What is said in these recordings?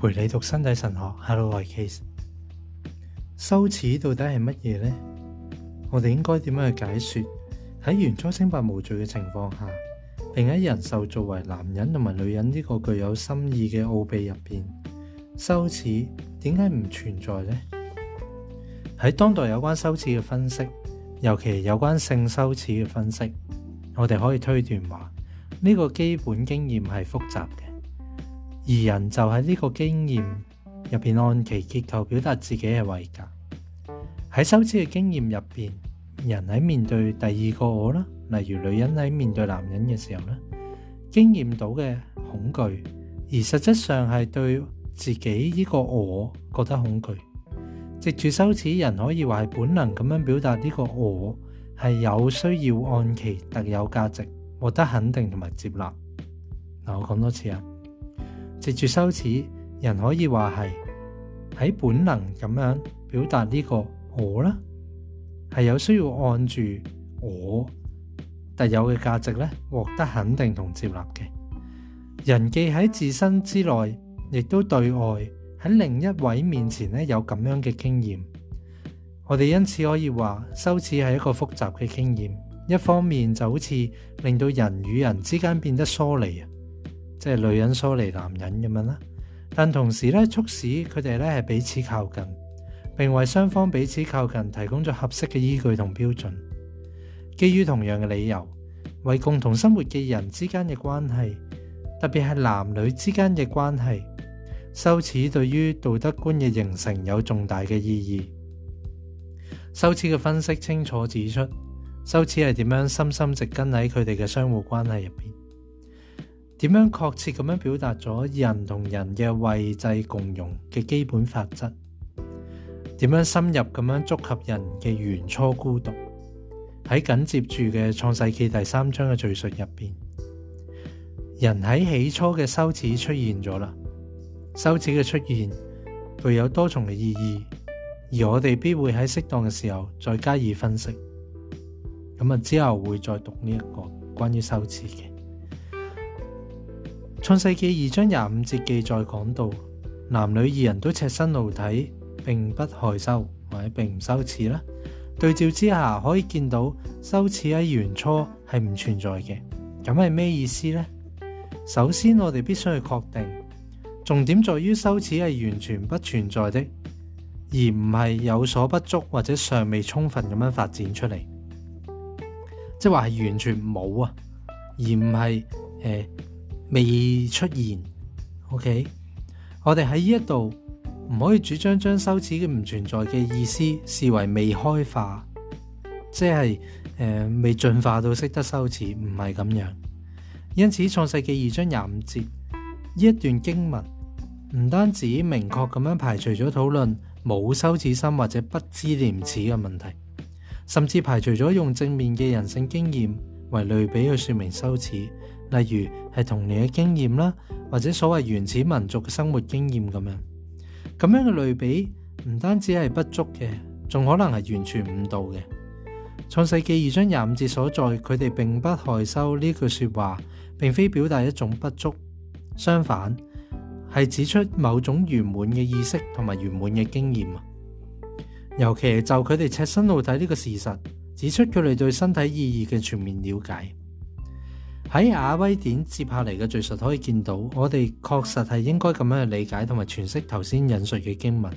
陪你读身体神学，Hello，s 位。羞耻到底系乜嘢呢？我哋应该点样去解说喺原初清白无罪嘅情况下，并喺人受作为男人同埋女人呢个具有心意嘅奥秘入边，羞耻点解唔存在呢？喺当代有关羞耻嘅分析，尤其有关性羞耻嘅分析，我哋可以推断话呢个基本经验系复杂嘅。而人就喺呢个经验入边，按其结构表达自己嘅位格喺羞耻嘅经验入边，人喺面对第二个我啦，例如女人喺面对男人嘅时候咧，经验到嘅恐惧，而实质上系对自己呢个我觉得恐惧。藉住羞耻，人可以话系本能咁样表达呢个我系有需要按其特有价值获得肯定同埋接纳。嗱，我讲多次啊。藉住羞耻，人可以话系喺本能咁样表达呢个我啦，系有需要按住我特有嘅价值咧，获得肯定同接纳嘅。人既喺自身之内，亦都对外喺另一位面前咧有咁样嘅经验。我哋因此可以话，羞耻系一个复杂嘅经验，一方面就好似令到人与人之间变得疏离啊。即係女人疏離男人咁樣啦，但同時咧，促使佢哋咧係彼此靠近，並為雙方彼此靠近提供咗合適嘅依據同標準。基於同樣嘅理由，為共同生活嘅人之間嘅關係，特別係男女之間嘅關係，羞恥對於道德觀嘅形成有重大嘅意義。羞恥嘅分析清楚指出，羞恥係點樣深深植根喺佢哋嘅相互關係入边。点样确切咁样表达咗人同人嘅位制共融嘅基本法则？点样深入咁样触及人嘅原初孤独？喺紧接住嘅创世纪第三章嘅叙述入边，人喺起初嘅羞耻出现咗啦。羞耻嘅出现具有多重嘅意义，而我哋必会喺适当嘅时候再加以分析。咁啊，之后会再读呢一个关于羞耻嘅。创世纪二章廿五節記載講到，男女二人都赤身露體，並不害羞，或者並唔羞恥啦。對照之下，可以見到羞恥喺原初係唔存在嘅。咁係咩意思呢？首先，我哋必須去確定，重點在於羞恥係完全不存在的，而唔係有所不足或者尚未充分咁樣發展出嚟。即系話係完全冇啊，而唔係誒。未出現，OK，我哋喺呢一度唔可以主張將羞恥嘅唔存在嘅意思視為未開化，即係誒未進化到識得羞恥，唔係咁樣。因此，創世記二章廿五節呢一段經文，唔單止明確咁樣排除咗討論冇羞恥心或者不知廉恥嘅問題，甚至排除咗用正面嘅人性經驗。为类比去说明羞耻，例如系童年嘅经验啦，或者所谓原始民族嘅生活经验咁样，咁样嘅类比唔单止系不足嘅，仲可能系完全误导嘅。创世记二章廿五节所在，佢哋并不害羞呢句说话，并非表达一种不足，相反系指出某种圆满嘅意识同埋圆满嘅经验啊，尤其就佢哋赤身到底呢个事实。指出佢哋对身体意义嘅全面了解。喺亚威典接下嚟嘅叙述可以见到，我哋确实系应该咁样去理解同埋诠释头先引述嘅经文。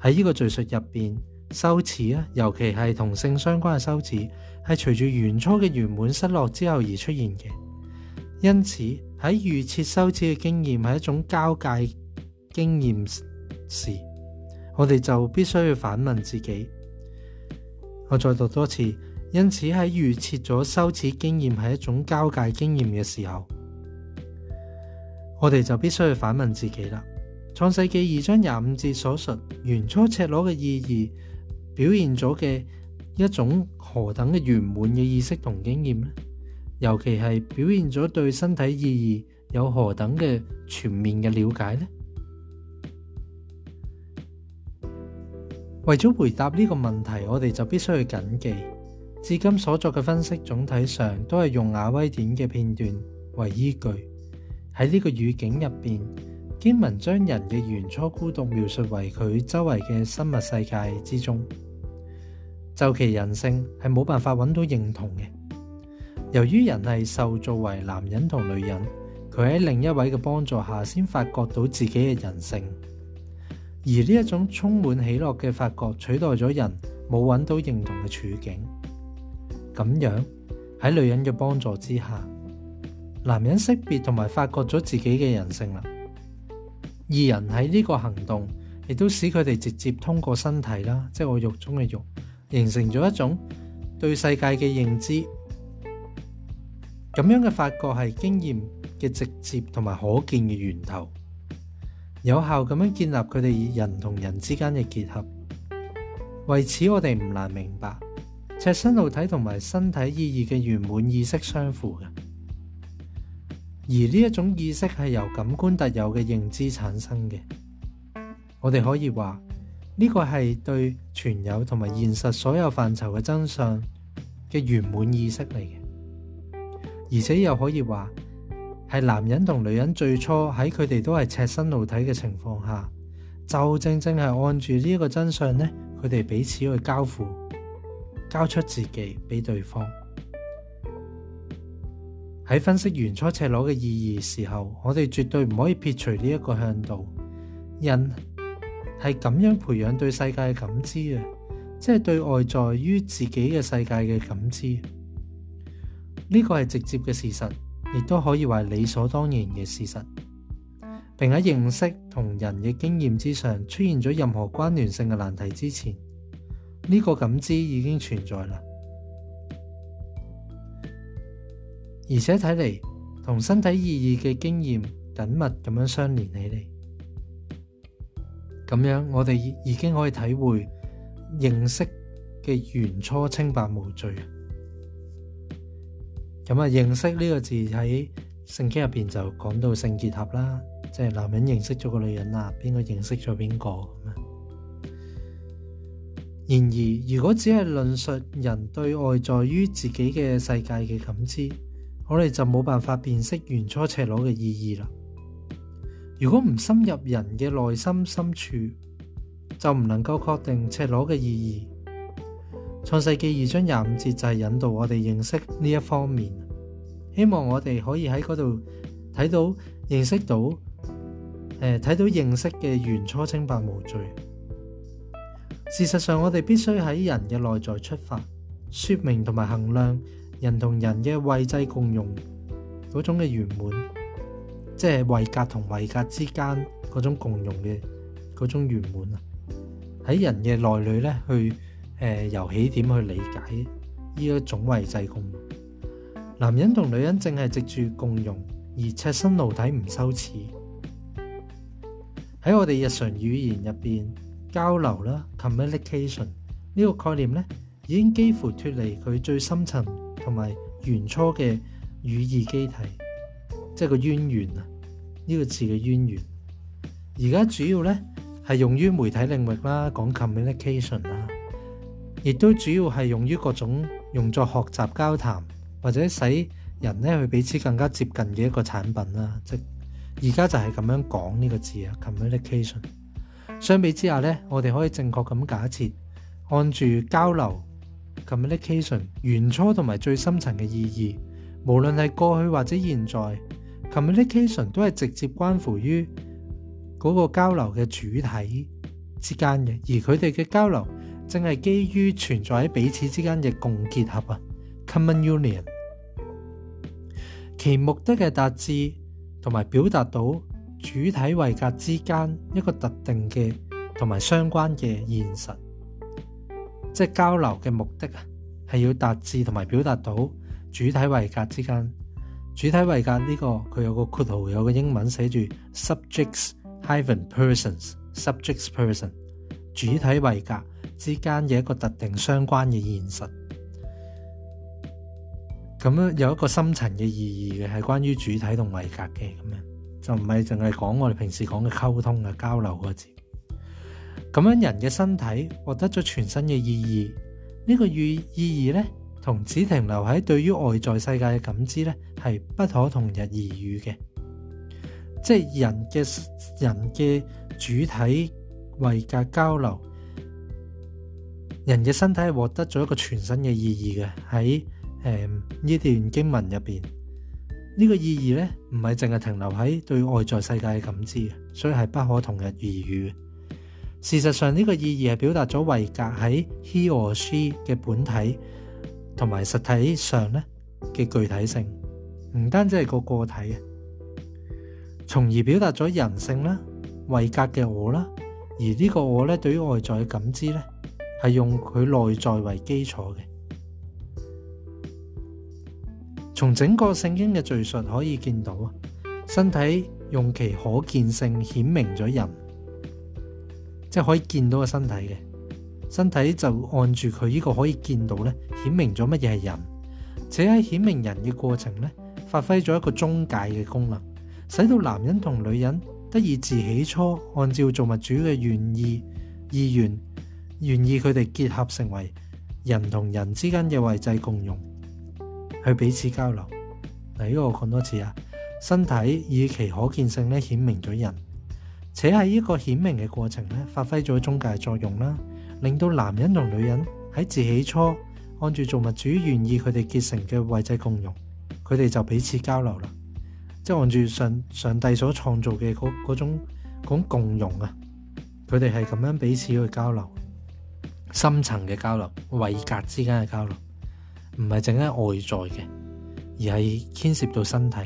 喺呢个叙述入边，修耻啊，尤其系同性相关嘅修耻，系随住原初嘅圆满失落之后而出现嘅。因此喺预设修耻嘅经验系一种交界经验时，我哋就必须要反问自己。我再读多次，因此喺预设咗羞耻经验系一种交界经验嘅时候，我哋就必须去反问自己啦。创世纪二章廿五节所述原初赤裸嘅意义，表现咗嘅一种何等嘅圆满嘅意识同经验呢？尤其系表现咗对身体意义有何等嘅全面嘅了解呢？为咗回答呢个问题，我哋就必须去谨记，至今所作嘅分析总体上都系用亚威典嘅片段为依据。喺呢个语境入边，经文将人嘅原初孤独描述为佢周围嘅生物世界之中，就其人性系冇办法揾到认同嘅。由于人系受造为男人同女人，佢喺另一位嘅帮助下，先发觉到自己嘅人性。而呢一种充满喜乐嘅发觉，取代咗人冇揾到认同嘅处境。咁样喺女人嘅帮助之下，男人识别同埋发觉咗自己嘅人性啦。二人喺呢个行动，亦都使佢哋直接通过身体啦，即系我肉中嘅肉，形成咗一种对世界嘅认知。咁样嘅发觉系经验嘅直接同埋可见嘅源头。有效咁样建立佢哋人同人之间嘅结合，为此我哋唔难明白，赤身露体同埋身体意义嘅圆满意识相符嘅，而呢一种意识系由感官特有嘅认知产生嘅。我哋可以话呢个系对存有同埋现实所有范畴嘅真相嘅圆满意识嚟嘅，而且又可以话。系男人同女人最初喺佢哋都系赤身露体嘅情况下，就正正系按住呢个真相呢，佢哋彼此去交付，交出自己俾对方。喺分析原初赤裸嘅意义时候，我哋绝对唔可以撇除呢一个向度。人系咁样培养对世界嘅感知嘅，即系对外在于自己嘅世界嘅感知。呢个系直接嘅事实。亦都可以为理所当然嘅事实，并喺认识同人嘅经验之上出现咗任何关联性嘅难题之前，呢个感知已经存在啦，而且睇嚟同身体意义嘅经验紧密咁样相连起嚟，咁样我哋已经可以体会认识嘅原初清白无罪。咁啊，認識呢個字喺聖經入邊就講到性潔合啦，即系男人認識咗個女人啊，邊個認識咗邊個咁啊。然而，如果只係論述人對外在於自己嘅世界嘅感知，我哋就冇辦法辨識原初赤裸嘅意義啦。如果唔深入人嘅內心深處，就唔能夠確定赤裸嘅意義。創世記二章廿五節就係引導我哋認識呢一方面，希望我哋可以喺嗰度睇到認識到，誒睇到認識嘅原初清白無罪。事實上，我哋必須喺人嘅內在出發，说明同埋衡量人同人嘅位制共用嗰種嘅圓滿，即係位格同位格之間嗰種共用嘅嗰種圓滿啊！喺人嘅內裏咧去。誒由起點去理解呢一種為制共男人同女人，正係藉住共用而赤身露體，唔羞恥。喺我哋日常語言入邊交流啦，communication 呢個概念咧已經幾乎脱離佢最深層同埋原初嘅語義機體，即係個淵源啊。呢個字嘅淵源而家主要咧係用於媒體領域啦，講 communication 啦。亦都主要係用於各種用作學習、交談或者使人咧去彼此更加接近嘅一個產品啦。即而家就係咁樣講呢個字啊，communication。相比之下咧，我哋可以正確咁假設，按住交流 communication 原初同埋最深層嘅意義，無論係過去或者現在，communication 都係直接關乎於嗰個交流嘅主体之間嘅，而佢哋嘅交流。正係基於存在喺彼此之間嘅共結合啊，common union。其目的嘅達至同埋表達到主體位格之間一個特定嘅同埋相關嘅現實，即系交流嘅目的啊，係要達至同埋表達到主體位格之間。主體位格呢個佢有個括號，有個英文寫住 subjects having persons subjects person 主體位格。之間嘅一個特定相關嘅現實，咁样有一個深層嘅意義嘅，係關於主体同位格嘅咁樣，就唔係淨係講我哋平時講嘅溝通嘅交流嗰字。咁樣人嘅身體獲得咗全新嘅意義，呢個意意義咧同只停留喺對於外在世界嘅感知咧係不可同日而語嘅，即係人嘅人嘅主体位格交流。人嘅身体系获得咗一个全新嘅意义嘅喺诶呢段经文入边呢个意义咧唔系净系停留喺对外在世界嘅感知，所以系不可同日而语。事实上呢个意义系表达咗维格喺 he or she 嘅本体同埋实体上咧嘅具体性，唔单止系个个体嘅，从而表达咗人性啦，维格嘅我啦，而呢个我咧对于外在嘅感知咧。系用佢内在为基础嘅，从整个圣经嘅叙述可以见到啊，身体用其可见性显明咗人，即系可以见到个身体嘅身体就按住佢呢个可以见到咧，显明咗乜嘢系人，且喺显明人嘅过程咧，发挥咗一个中介嘅功能，使到男人同女人得以自起初按照造物主嘅愿意意愿。願意佢哋結合成為人同人之間嘅位制共用，去彼此交流。嗱，呢個我講多次啊。身體以其可見性咧，顯明咗人，且喺呢個顯明嘅過程咧，發揮咗中介作用啦，令到男人同女人喺自起初按住做物主願意佢哋結成嘅位制共用，佢哋就彼此交流啦。即係按住上上帝所創造嘅嗰嗰種共用啊，佢哋係咁樣彼此去交流。深層嘅交流，位格之間嘅交流，唔係净係外在嘅，而係牽涉到身體。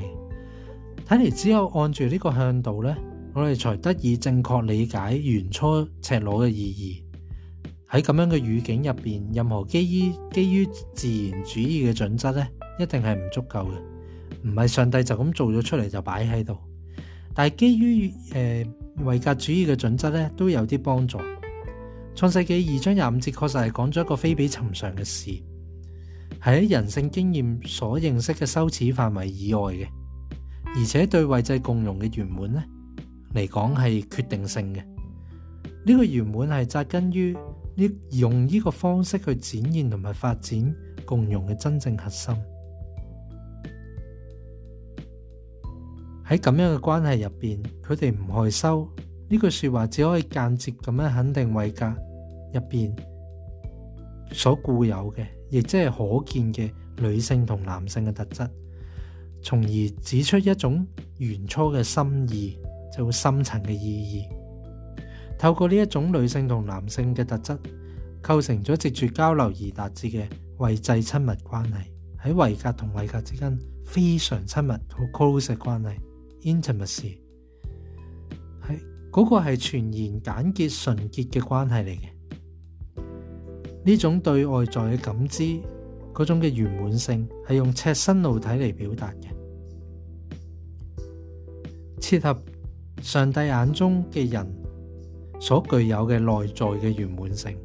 睇嚟只有按住呢個向度呢，我哋才得以正確理解原初赤裸嘅意義。喺咁樣嘅語境入边，任何基於基于自然主義嘅準則呢，一定係唔足夠嘅。唔係上帝就咁做咗出嚟就擺喺度。但係基於诶维格主義嘅準則呢，都有啲幫助。創世纪二章廿五節確實係講咗一個非比尋常嘅事，係喺人性經驗所認識嘅羞恥範圍以外嘅，而且對位制共融嘅圆满呢嚟講係決定性嘅。呢個圆满係扎根於呢用呢個方式去展現同埋發展共融嘅真正核心。喺咁樣嘅關係入边，佢哋唔害羞。呢句说話只可以間接咁樣肯定維格入邊所固有嘅，亦即係可見嘅女性同男性嘅特質，從而指出一種原初嘅心意，就深層嘅意義。透過呢一種女性同男性嘅特質，構成咗直住交流而達至嘅位際親密關係，喺维格同维格之間非常親密好 close 嘅關係 intimacy。嗰个系全然简洁纯洁嘅关系嚟嘅，呢种对外在嘅感知嗰种嘅圆满性，系用赤身露体嚟表达嘅，切合上帝眼中嘅人所具有嘅内在嘅圆满性，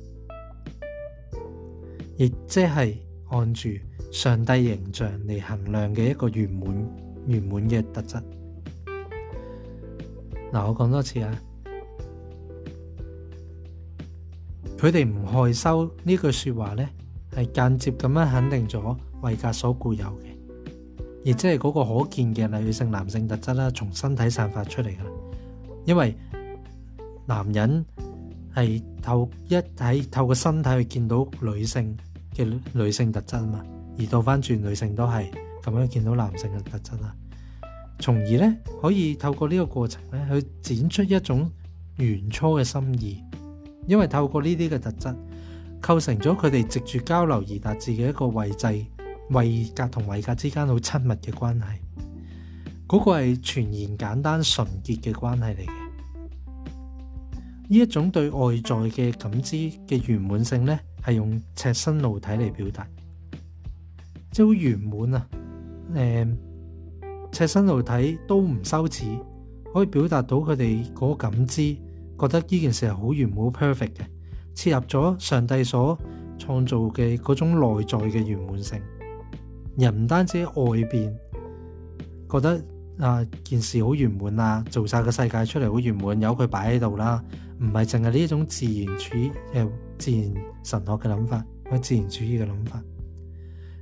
亦即系按住上帝形象嚟衡量嘅一个圆满圆满嘅特质。嗱，我講多次啊，佢哋唔害羞呢句说話呢，係間接咁樣肯定咗维格所固有嘅，亦即係嗰個可見嘅女性男性特質啦，從身體散發出嚟噶因為男人係透一睇透過身體去見到女性嘅女性特質啊嘛，而倒翻轉女性都係咁樣見到男性嘅特質啦。從而咧，可以透過呢個過程咧，去展出一種原初嘅心意。因為透過呢啲嘅特質，構成咗佢哋藉住交流而達至嘅一個位制、位格同位格之間好親密嘅關係。嗰個係全言簡單純潔嘅關係嚟嘅。呢一種對外在嘅感知嘅圓滿性咧，係用赤身露體嚟表達，即係好圓滿啊！誒。赤身露睇都唔羞耻，可以表達到佢哋嗰感知，覺得呢件事係好完滿、perfect 嘅，切入咗上帝所創造嘅嗰種內在嘅圆滿性。人唔單止外边覺得啊件事好圆滿啊，做晒个世界出嚟好圆滿，由佢擺喺度啦，唔係淨係呢一種自然主诶自然神學嘅諗法，或者自然主義嘅諗法，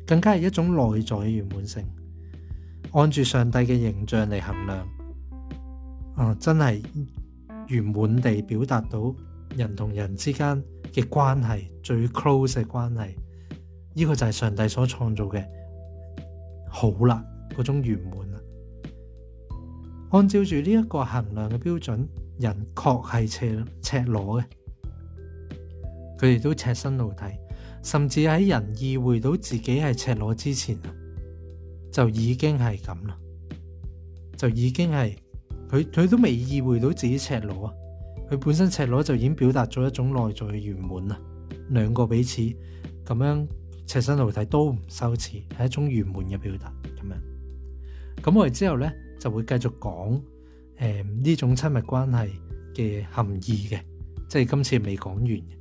更加係一種內在嘅圆滿性。按住上帝嘅形象嚟衡量，啊，真系完滿地表達到人同人之間嘅關係，最 close 嘅關係。呢個就係上帝所創造嘅好啦，嗰種完滿啦。按照住呢一個衡量嘅標準，人確係赤赤裸嘅，佢哋都赤身露體，甚至喺人意會到自己係赤裸之前啊。就已经系咁啦，就已经系佢佢都未意会到自己赤裸啊。佢本身赤裸就已经表达咗一种内在嘅圆满啊。两个彼此咁样赤身露体都唔羞耻，系一种圆满嘅表达咁样。咁我哋之后呢，就会继续讲诶呢种亲密关系嘅含义嘅，即系今次未讲完嘅。